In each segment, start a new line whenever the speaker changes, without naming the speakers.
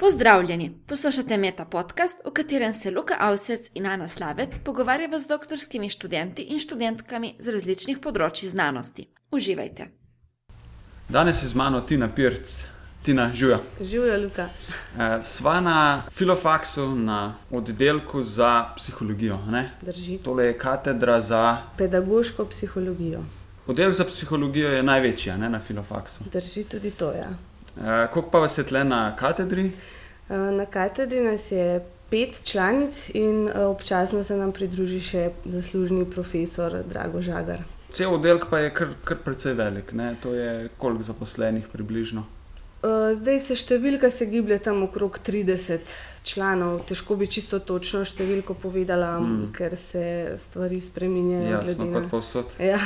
Pozdravljeni, poslušate Meta podcast, v katerem se Luka Avsec in Ana Slavec pogovarjava z doktorskimi študenti in študentkami z različnih področji znanosti. Uživajte.
Danes je z mano Tina Pirc, Tina Žuja.
Živijo, Luka.
Eh, Sva na filofaksu na oddelku za psihologijo. Ne?
Drži.
Tole je katedra za.
Pedagoško psihologijo.
Oddelek za psihologijo je največji a ne, na filofaksu.
Drži tudi to. Ja.
Eh, Koliko pa vas je tle na katedri?
Eh, Na katedri nas je pet članic in eh, občasno se nam pridruži še zaslužni profesor Drago Žagar.
Cel oddelek pa je kar, kar precej velik. Ne? To je koliko zaposlenih približno.
Zdaj se številka se giblje tam okrog 30 članov. Težko bi čisto točno številko povedala,
Mm.
ker se stvari spreminjajo.
Jasno,
glede
kot povsod.
Ja,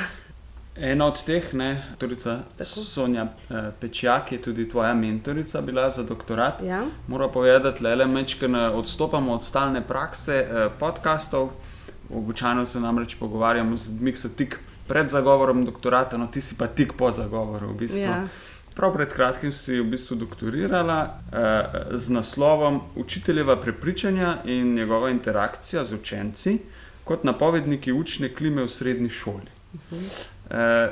Ena od teh, ne, torica
Tako.
Sonja eh, Pečjak, je tudi tvoja mentorica bila za doktorat.
ja.
Moram povedati, da le mečkaj odstopamo od stalne prakse eh, podkastov. Običajno se namreč pogovarjamo z ljudmi, ki so tik pred zagovorom doktorata, no ti si pa tik po zagovoru. V bistvu.
ja.
Prav pred kratkim si v bistvu doktorirala eh, z naslovom Učiteljeva prepričanja in njegova interakcija z učenci kot napovedniki učne klime v srednji šoli. Eh,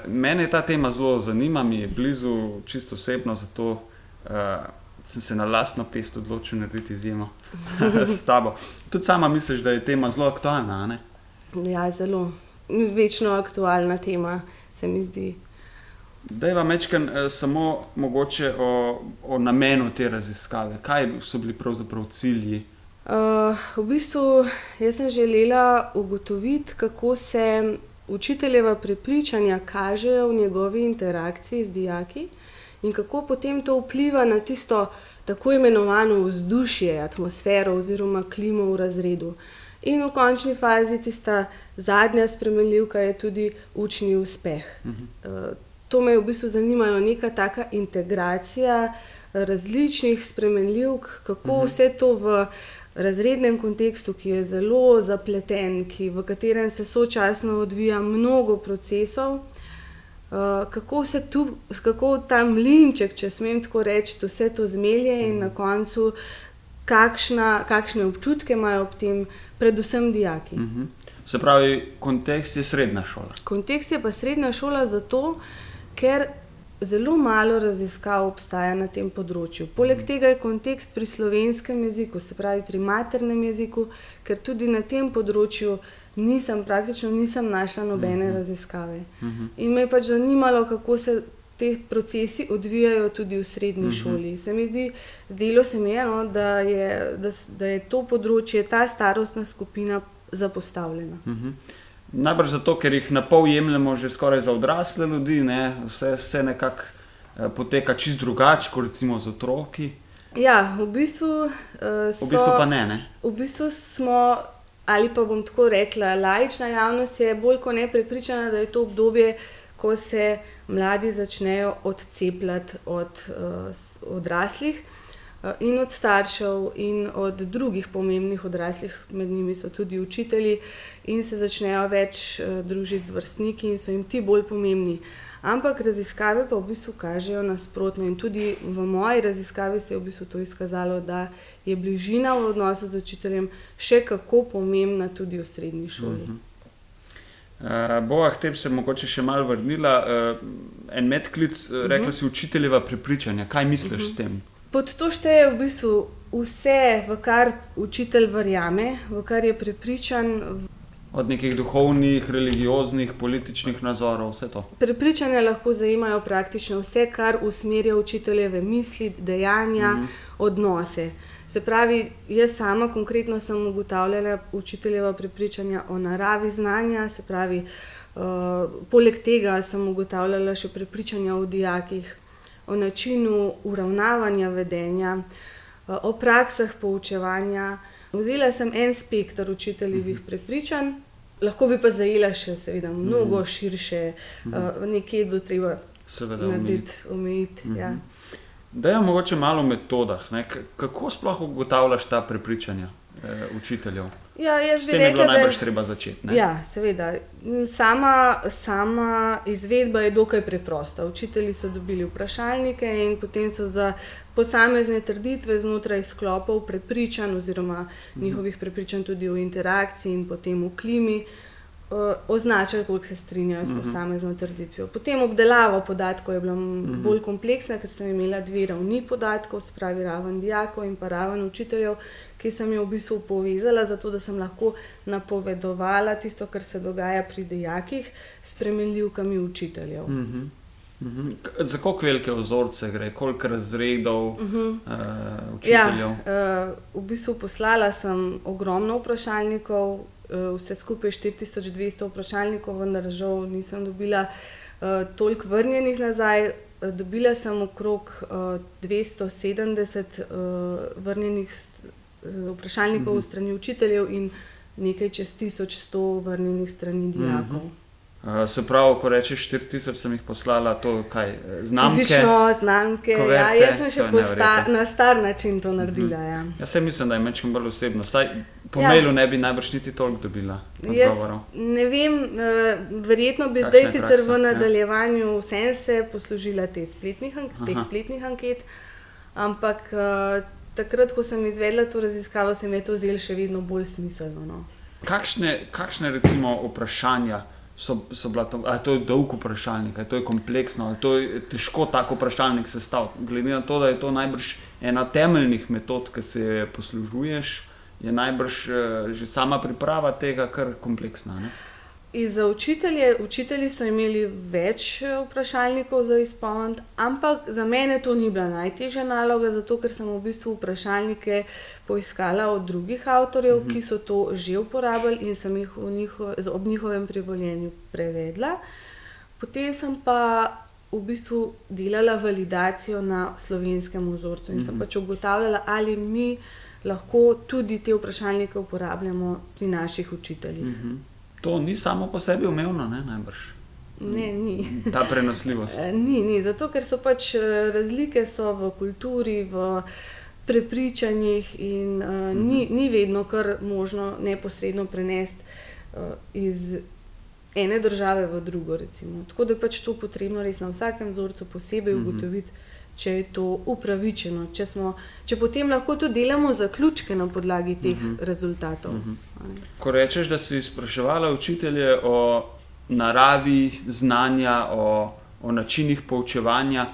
mene ta tema zelo zanima, mi je blizu, čisto osebno, zato eh, sem se na lastno pest odločil narediti izjemo s tabo. Tudi sama misliš, da je tema zelo aktualna, ne?
ja, zelo. Večno aktualna tema se mi zdi.
Dejva mečken eh, samo mogoče o, o namenu te raziskave. Kaj so bili pravzaprav cilji?
Uh, v bistvu sem želela ugotoviti, kako se učiteljeva prepričanja kažejo v njegovi interakciji z dijaki in kako potem to vpliva na tisto tako imenovano vzdušje, atmosfero oziroma klimo v razredu. In v končni fazi tista zadnja spremenljivka je tudi učni uspeh. Uh, to me v bistvu zanimajo neka taka integracija različnih spremenljivk, kako
Mhm.
vse to v razrednem kontekstu, ki je zelo zapleten, ki, v katerem se sočasno odvija mnogo procesov, uh, kako se tu, kako ta mlinček, če smem tako reči, vse to zmelje in na koncu, kakšna, kakšne občutke imajo ob tem, predvsem dijaki.
Mhm. Se pravi, kontekst je srednja šola.
Kontekst je pa srednja šola zato, ker zelo malo raziskav obstaja na tem področju. Poleg tega je kontekst pri slovenskem jeziku, se pravi pri maternem jeziku, ker tudi na tem področju nisem, praktično nisem našla nobene
Mhm.
raziskave.
Mhm.
In me je pač zanimalo, kako se ti procesi odvijajo tudi v srednji
Mhm.
šoli. Se mi zdi, zdelo se mi je, no, da, je, da, da je to področje, ta starostna skupina zapostavljena.
Mhm. Najbrž zato, ker jih na pol jemljemo že skoraj za odrasle ljudi, ne? vse, vse nekako eh, poteka čist drugače, kot recimo z otroki.
Ja, v bistvu, uh, so,
V bistvu pa ne. ne?
v bistvu smo, ali pa bom tako rekla, laična javnost je bolj kot ne prepričana, da je to obdobje, ko se mladi začnejo odcepljati od uh, odraslih. uh, In od staršev, in od drugih pomembnih odraslih, med njimi so tudi učitelji, in se začnejo več uh, družiti z vrstniki, in so jim ti bolj pomembni. Ampak raziskave pa v bistvu kažejo nasprotno. In tudi v moji raziskavi se je v bistvu to izkazalo, da je bližina v odnosu z učiteljem še kako pomembna tudi v srednji šoli.
Mhm. Uh, Bova tem se mogoče še malo vrnila. Uh, en medklic, uh, rekla si učiteljeva prepričanja. Kaj misliš s tem?
Pod to šteje v bistvu vse, v kar učitelj verjame, v kar je prepričan.
Od nekih duhovnih, religioznih, političnih nazorov, vse to.
Prepričanja lahko zajemajo praktično vse, kar usmerja učiteljeve misli, dejanja,
Mhm.
odnose. Se pravi, jaz sama konkretno sem ugotavljala učiteljeva prepričanja o naravi znanja, se pravi, uh, poleg tega sem ugotavljala še prepričanja o dijakih, o načinu uravnavanja vedenja, uh, o praksah poučevanja. Vzela sem en spektr učiteljevih prepričanj, lahko bi pa zajela še, seveda, mnogo širše, uh, nekje je bilo treba
Seveda, omejiti.
narediti, omejiti. Ja.
Da je mogoče malo o metodah. Ne? Kako sploh ugotavljaš ta prepričanja? Eh, učiteljev.
Ja, jaz bi rekla, da
najbrž
je
treba začeti. ne?
Ja, seveda. M, Sama, sama izvedba je dokaj preprosta. Učitelji so dobili vprašalnike in potem so za posamezne trditve znotraj sklopov prepričanj, oziroma njihovih prepričanj tudi o interakciji in potem v klimi, eh, označili, koliko se strinjajo s posamezno trditvijo. Potem obdelava podatkov je bila m, bolj kompleksna, ker sem imela dve ravni podatkov, spravi raven dijakov in pa raven učiteljev, ki sem jo v bistvu povezala, zato da sem lahko napovedovala tisto, kar se dogaja pri dijakih, s spremenljivkami učiteljev.
Mhm. Mhm. K- Za koliko velike vzorce gre, koliko razredov uh -huh. uh, učiteljev?
Mhm. Ja, uh, v bistvu poslala sem ogromno vprašalnikov, vse skupaj 4200 vprašalnikov, vendar žal nisem dobila uh, toliko vrnjenih nazaj. Uh, Dobila sem okrog uh, 270 uh, vrnjenih uh, vprašalnikov
Mhm.
strani učiteljev in nekaj čez 1100 vrnjenih strani dijakov.
Uh, se pravi, ko rečeš 4000, sem jih poslala, to kaj, eh, znamke.
Fizično, znamke. Ja,
koverte,
jaz sem še sta, na star način to naredila. Ja.
Jaz se mislim, da je mečem bolj osebno. Saj po
Ja.
ja. mailu ne bi najbrž niti toliko dobila.
Jaz
odgovorov.
ne vem, eh, verjetno bi
Kakšna
zdaj
je
sicer v
ja.
nadaljevanju vsem se poslužila te spletnih, teh spletnih anket, ampak eh, takrat, ko sem izvedla to raziskavo, se mi je to zdelo še vedno bolj smiselno. No.
Kakšne, kakšne recimo vprašanja so, so bila to? Ali to je dolg vprašalnik, ali to je kompleksno, ali to je težko tako vprašalnik sestaviti. Glede na to, da je to najbrž ena temeljnih metod, ki se je poslužuješ, je najbrž eh, že sama priprava tega kar kompleksna. Ne?
In za učitelje, učitelji so imeli več eh, vprašalnikov za izpolniti, ampak za mene to ni bila najtežja naloga, zato ker sem v bistvu vprašalnike poiskala od drugih avtorjev, mm -hmm. ki so to že uporabljali in sem jih njiho, z- ob njihovem privoljenju prevedla. Potem sem pa v bistvu delala validacijo na slovenskem vzorcu in mm -hmm. sem pač ugotavljala, ali mi lahko tudi te vprašalnike uporabljamo pri naših učiteljih. Mm
Mhm. To ni samo po sebi umevno, ne najbrž.
Ne, ni.
Ta prenosljivost.
Ni, ni, zato ker so pač eh, razlike so v kulturi, v prepričanjih in uh, ni, ni vedno kar možno neposredno prenesti uh, iz ene države v drugo. Recimo. Tako da je pač to potrebno res na vsakem vzorcu posebej ugotoviti, če je to upravičeno, če, smo, če potem lahko tudi delamo zaključke na podlagi teh rezultatov. a ne.
Ko rečeš, da si spraševala učitelje o naravi znanja, o, o načinih poučevanja,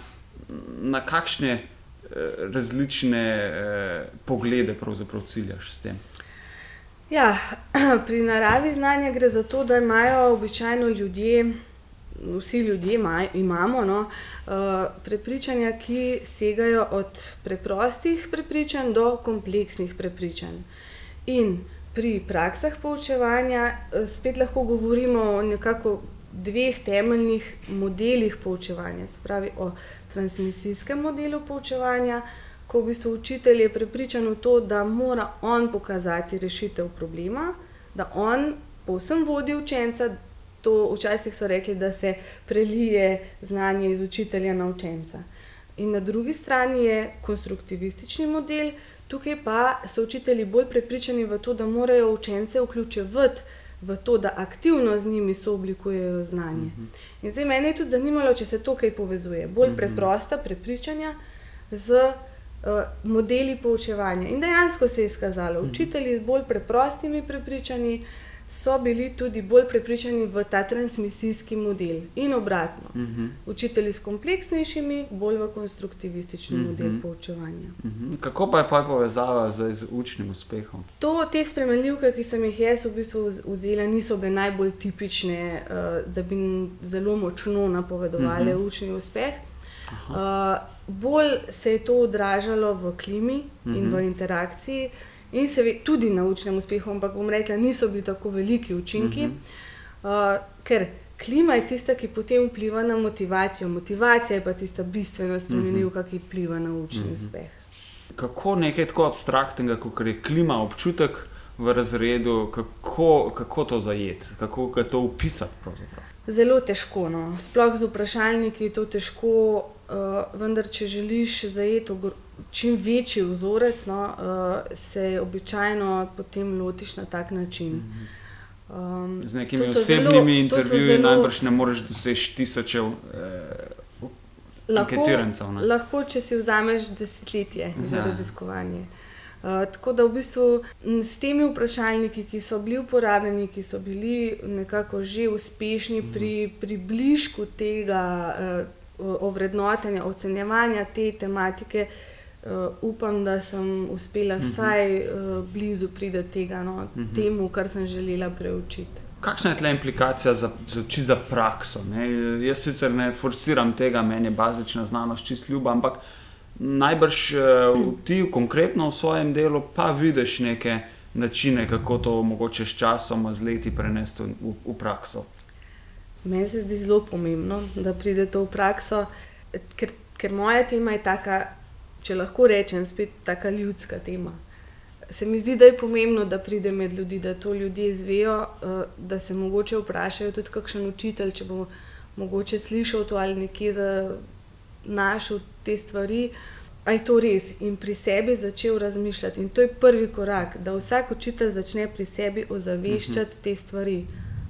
na kakšne eh, različne eh, poglede pravzaprav ciljaš s tem?
Ja, pri naravi znanja gre za to, da imajo običajno ljudje, vsi ljudje imamo no, uh, prepričanja, ki segajo od preprostih prepričanj do kompleksnih prepričanj. In pri praksah poučevanja eh, spet lahko govorimo o nekako dveh temeljnih modelih poučevanja, se pravi o transmisijskem modelu poučevanja, ko v bistvu učitelj je prepričan v to, da mora on pokazati rešitev problema, da on povsem vodi učenca. To včasih so rekli, da se prelije znanje iz učitelja na učenca. In na drugi strani je konstruktivistični model, tukaj pa so učitelji bolj prepričani v to, da morajo učence vključevati v to, da aktivno z njimi sooblikujejo znanje. In zdaj mene je tudi zanimalo, če se to kaj povezuje. Bolj preprosta prepričanja z uh, modeli poučevanja. In dejansko se je izkazalo, učitelji z bolj preprostimi prepričanji so bili tudi bolj prepričani v ta transmisijski model in obratno.
Mhm.
Učitelji s kompleksnejšimi, bolj v konstruktivistični
Mhm.
model poučevanja.
Mhm. Kako pa je pa povezava zdaj z učnim uspehom?
To, te spremenljivke, ki sem jih jaz v bistvu vz- vzela, niso bile najbolj tipične, uh, da bi zelo močno napovedovali uh -huh. učni uspeh. Uh, bolj se je to odražalo v klimi uh -huh. in v interakciji, in se tudi na učnem uspehu, ampak bom rekla, niso bili tako veliki učinki, uh -huh. uh, ker klima je tista, ki potem vpliva na motivacijo. Motivacija je pa tista bistvena spremenljivka, ki vpliva na učni uh -huh. uspeh.
Kako nekaj tako abstraktnega, kot je klima, občutek v razredu, kako, kako to zajeti, kako to upisati? pravzaprav?
Zelo težko, no. sploh z vprašalniki je to težko, uh, vendar če želiš zajeti ogr- čim večji vzorec, no, uh, se običajno potem lotiš na tak način.
Um, Z nekimi osebnimi intervjuji zelo... najbrž ne moreš doseči tisočev. Eh,
lahko, lahko, če si vzameš desetletje za ja. raziskovanje. Uh, tako da v bistvu s temi vprašalniki, ki so bili uporabljeni, ki so bili nekako že uspešni mm. pri približku tega uh, ovrednotenja, ocenjevanja te tematike, uh, uh, upam, da sem uspela mhm. vsaj uh, blizu priti tega, no, uh mhm. -huh. temu, kar sem želela preučiti.
Kakšna je tle implikacija za, za, za prakso? Ne? Jaz sicer ne forsiram tega, meni je bazična znanost čist ljuba, ampak najbrž uh, ti konkretno v svojem delu pa vidiš neke načine, kako to mogoče s časom, z leti prenesti v, v prakso.
Meni se zdi zelo pomembno, da pride to v prakso, ker, ker moja tema je taka če lahko rečem, spet tako ljudska tema. Se mi zdi, da je pomembno, da pride med ljudi, da to ljudje izvejo, uh, da se mogoče vprašajo tudi kakšen učitelj, če bo mogoče slišal to ali nekje za našel te stvari. A je to res in pri sebi začel razmišljati. In to je prvi korak, da vsak učitelj začne pri sebi ozaveščati mhm. te stvari.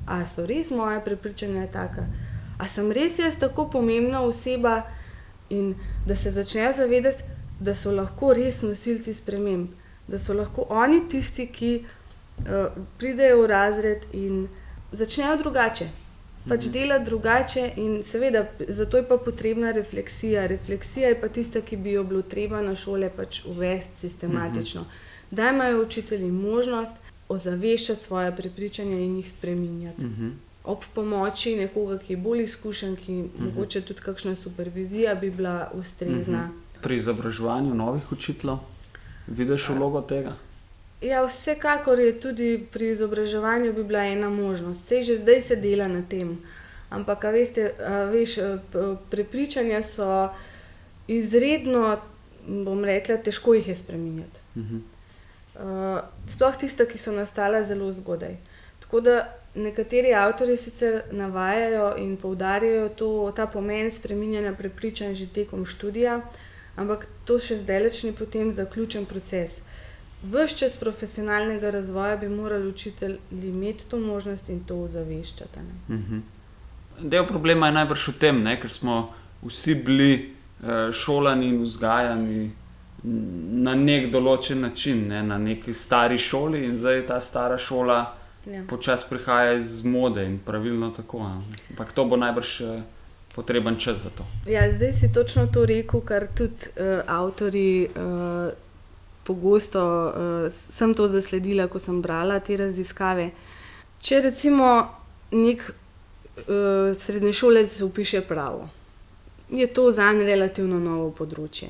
A so res moje prepričanja taka? A sem res jaz tako pomembna oseba in da se začnejo zavedati, da so lahko res nosilci sprememb, da so lahko oni tisti, ki uh, pridejo v razred in začnejo drugače. Pač mhm. dela drugače, in seveda, zato je pa potrebna refleksija. Refleksija je pa tista, ki bi jo bilo treba na šole pač uvesti sistematično. Mhm. Da imajo učitelji možnost ozaveščati svoje prepričanja in jih spremenjati. Mhm. Ob pomoči nekoga, ki je bolj izkušen, ki mogoče tudi kakšna supervizija bi bila ustrezna
pri izobraževanju novih učiteljev, vidiš vlogo tega?
Ja, vsekakor je tudi pri izobraževanju bi bila ena možnost. Vse že zdaj se dela na tem. Ampak, veste, veš, prepričanja so izredno, bom rekla, težko jih je spremenjati. Uh -huh. uh, sploh tiste, ki so nastale zelo zgodaj. Tako da nekateri avtori sicer navajajo in poudarjajo to, ta pomen spremenjanja prepričanj že tekom študija, uh, ampak to še zdaleč ni potem zaključen proces. Ves čas profesionalnega razvoja bi morali učitelji imeti to možnost in to ozaveščati. Uh mhm. -huh.
Del problema je najbrž v tem, ne, ker smo vsi bili uh, šolani in vzgajani na nek določen način, ne, na neki stari šoli, in zdaj ta stara šola ja. počasi prihaja iz mode in pravilno tako. Ampak to bo najbrž. Uh, potreben čas za to.
Ja, zdaj si točno to rekel, kar tudi uh, avtori uh, pogosto uh, sem to zasledila, ko sem brala te raziskave. Če recimo nek uh, srednješolec upiše pravo, je to za njega relativno novo področje.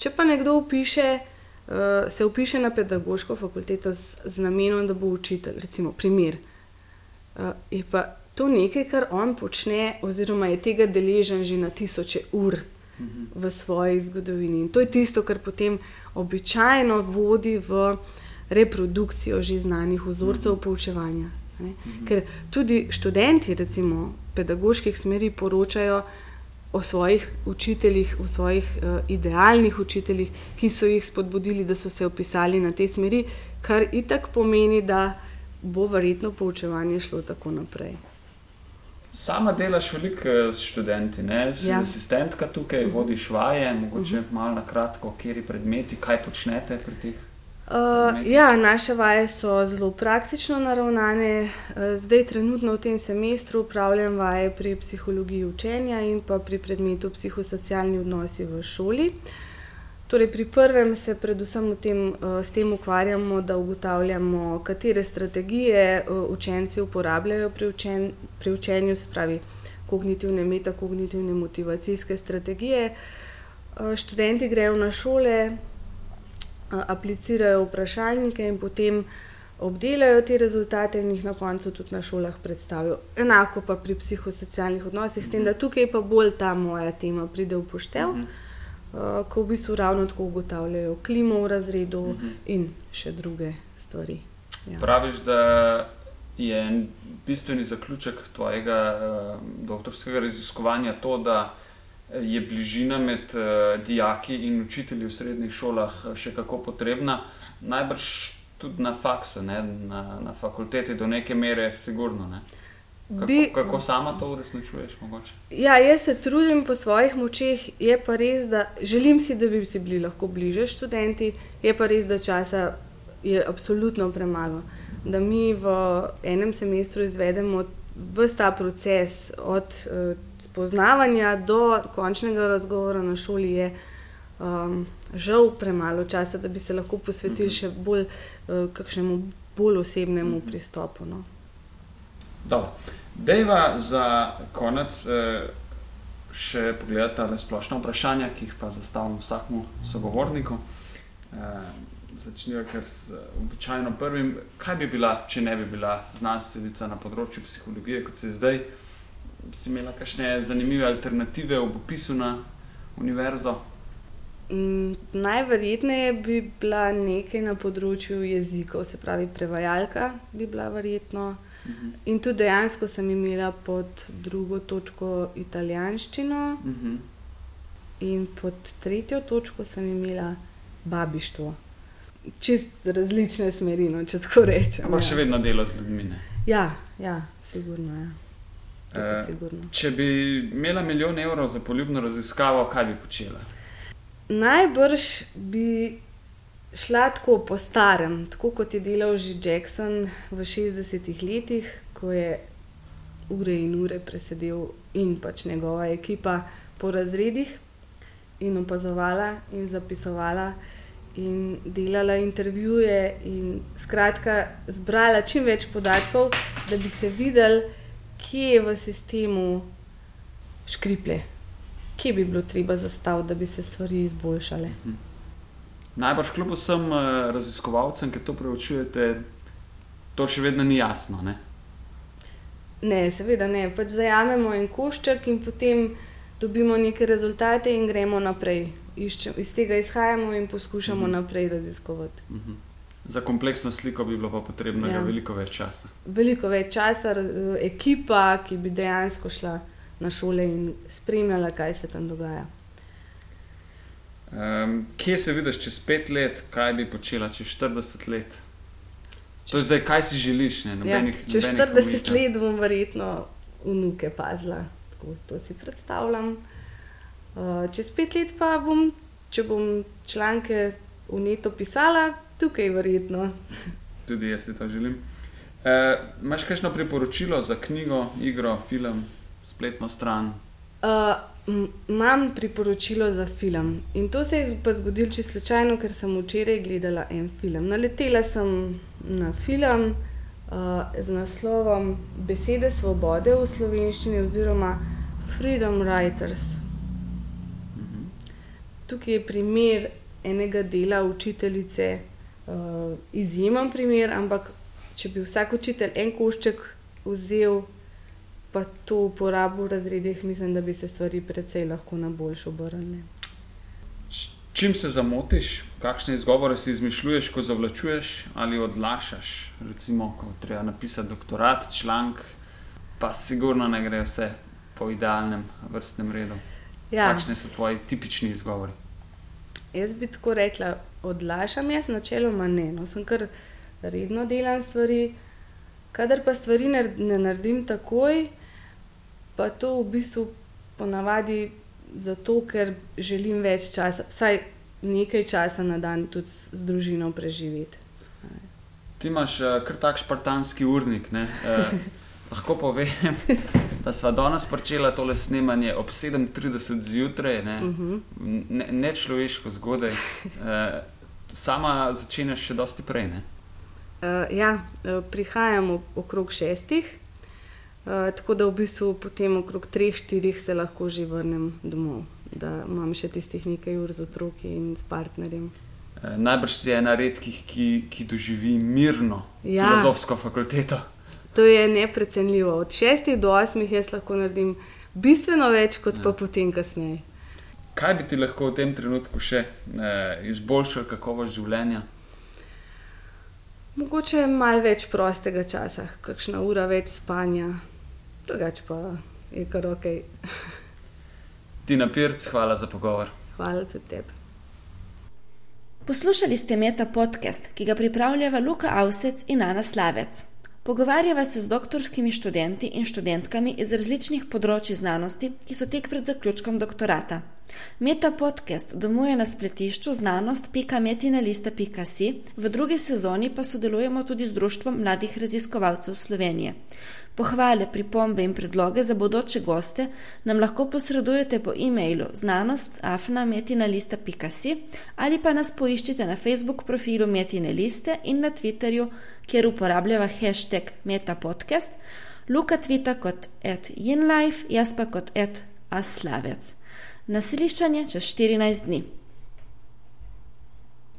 Če pa nekdo upiše, uh, se upiše na pedagoško fakulteto z, z namenom, da bo učitelj, recimo primer. Uh, je pa to nekaj, kar on počne, oziroma je tega deležen že na tisoče ur v svoji zgodovini. In to je tisto, kar potem običajno vodi v reprodukcijo že znanih vzorcev poučevanja. Ne? Ker tudi študenti, recimo pedagoških smeri, poročajo o svojih učiteljih, o svojih uh, idealnih učiteljih, ki so jih spodbudili, da so se opisali na te smeri, kar itak pomeni, da bo verjetno poučevanje šlo tako naprej.
Sama delaš veliko eh, s študenti, ne? si ja. asistentka tukaj, uh mhm. -huh. vodiš vaje, mogoče uh mhm. -huh. malo na kratko, kje predmeti, kaj počnete pri teh.
Uh, ja, naše vaje so zelo praktično naravnane. Uh, zdaj, trenutno v tem semestru, upravljam vaje pri psihologiji učenja in pa pri predmetu psihosocialni odnosi v šoli. Uh, Torej, pri prvem se predvsem tem, uh, s tem ukvarjamo, da ugotavljamo, katere strategije uh, učenci uporabljajo pri, učen, pri učenju, spravi kognitivne, metakognitivne, motivacijske strategije. Uh, študenti grejo na šole, aplicirajo vprašalnike in potem obdelajo te rezultate in jih na koncu tudi na šolah predstavijo. Enako pa pri psihosocialnih odnosih, s tem, da tukaj pa bolj ta moja tema pride v poštev. Eh, ko v bistvu ravno tako ugotavljajo klimo v razredu uh mhm. -huh. in še druge stvari.
Ja. Praviš, da je en bistveni zaključek tvojega uh, doktorskega raziskovanja to, da je bližina med uh, dijaki in učitelji v srednjih šolah še kako potrebna. Najbrž tudi na faksu, ne? na, na fakulteti do neke mere, sigurno. Ne? Kako,
Bi-
kako sama to uresničuješ? Mogoče?
Ja, jaz se trudim po svojih močeh, je pa res, da želim si, da bi si bili lahko bliže študenti, je pa res, da časa je absolutno premalo. Da mi v enem semestru izvedemo vse ta proces, od uh, spoznavanja do končnega razgovora na šoli, je um, žal premalo časa, da bi se lahko posvetili še bolj uh, kakšnemu bolj osebnemu pristopu. No.
Dobro. Dejva za konec eh, še pogledati ta splošna vprašanja, ki jih pa zastavim vsakmu sogovorniku. Eh, Začnijo kar s eh, običajno prvim. Kaj bi bila, če ne bi bila znanstvenica na področju psihologije, kot se zdaj? Si imela kakšne zanimive alternative ob opisu na univerzo?
Mm, Najverjetneje bi bila nekaj na področju jezikov, se pravi, prevajalka bi bila verjetno.
Mhm.
In tudi dejansko sem imela pod drugo točko italijanščino,
Mhm.
in pod tretjo točko sem imela babištvo. Čist različne smeri, no, če tako rečem.
Ampak
ja.
še vedno delo z ljudmi. Ne?
Ja, ja, sigurno. Ja. Pa
Eh,
sigurno.
Če bi imela milijon evrov za poljubno raziskavo, kaj bi počela?
Najbrž bi šla tako po starem, tako kot je delal že Jackson v 60-ih letih, ko je ure in ure presedel in pač njegova ekipa po razredih in opazovala in zapisovala in delala intervjuje in skratka zbrala čim več podatkov, da bi se videl, kje je v sistemu škriplje, kje bi bilo treba zastaviti, da bi se stvari izboljšale.
Najbrž kljub vsem eh, raziskovalcem, ki to preučujete, to še vedno ni jasno. Ne?
Ne, seveda ne. Pač zajamemo en košček in potem dobimo neke rezultate in gremo naprej. Iščem, iz tega izhajamo in poskušamo
Mhm.
naprej raziskovati.
Mhm. Za kompleksno sliko bi bilo pa potrebno
Ja.
veliko več časa.
Veliko več časa, raz- ekipa, ki bi dejansko šla na šole in spremljala, kaj se tam dogaja.
Um, kje se vidiš čez pet let, kaj bi počela čez 40 let? To je zdaj, kaj si želiš? Ne?
Ja,
Nobenih,
čez
nobenih
40
omejitev.
let bom verjetno vnuke pazila, tako to si predstavljam. Uh, čez pet let pa bom, če bom članke v neto pisala, tukaj verjetno.
Tudi jaz si to želim. Uh, Imáš kakšno priporočilo za knjigo, igro, film, spletno stran?
Uh, m- Imam priporočilo za film. In to se je zgodilo čisto slučajno, ker sem včeraj gledala en film. Naletela sem na film uh, z naslovom Besede svobode v slovenščini oziroma Freedom Writers. Tukaj je primer enega dela učiteljice, uh, izjemen primer, ampak če bi vsak učitelj en košček vzel, pa to uporabil v razredih, mislim, da bi se stvari precej lahko na boljšo obrnile.
Čim se zamotiš, kakšne izgovore si izmišljuješ, ko zavlačuješ ali odlašaš? Recimo, ko treba napisati doktorat, članek, pa sigurno ne gre vse po idealnem vrstnem redu.
Ja,
Kakšni so tvoji tipični izgovori?
jaz bi tako rekla, odlašam jaz, načeloma ne. No, sem kar redno delam stvari, kadar pa stvari ne naredim takoj, pa to v bistvu ponavadi zato, ker želim več časa, vsaj nekaj časa na dan tudi z, z družino preživeti.
Ti imaš uh, kar tak špartanski urnik. ne? Uh, lahko povem, da smo danes začela tole snemanje ob 7:30 zjutraj, ne,
Uh -huh.
ne, ne človeško zgodaj. Uh, sama začenjaš še dosti prej. Ne?
Uh, ja, uh, prihajamo okrog šestih, tako da v bistvu potem okrog treh, štirih se lahko že vrnem domov, da imam še tistih nekaj ur z otroki in s partnerjem.
Eh, Najbrž si ena redkih, ki, ki doživi mirno
Ja.
filozofsko fakulteto.
To je neprecenljivo. Od šestih do osmih jaz lahko naredim bistveno več, kot pa
Ja.
potem kasneje.
Kaj bi ti lahko v tem trenutku še eh, izboljšal kakovost življenja?
Mogoče malo več prostega časa, kakšna ura več spanja, drugače pa je kar ok.
Tina Pirc, hvala za pogovor.
Hvala tudi tebi.
Poslušali ste Meta podcast, ki ga pripravljava Luka Avsec in Ana Slavec. Pogovarjava se z doktorskimi študenti in študentkami iz različnih področji znanosti, ki so tek pred zaključkom doktorata. Meta podcast domuje na spletišču znanost.metinalista.si, v drugi sezoni pa sodelujemo tudi z Društvom mladih raziskovalcev Slovenije. Pohvale, pripombe in predloge za bodoče goste nam lahko posredujete po e-mailu znanost.afna.metinalista.si ali pa nas poiščite na Facebook profilu Metine liste in na Twitterju, kjer uporabljava hashtag metapodcast, Luka tvita kot at inlife, jaz pa kot at aslavec. Naslišanje čez 14 dni.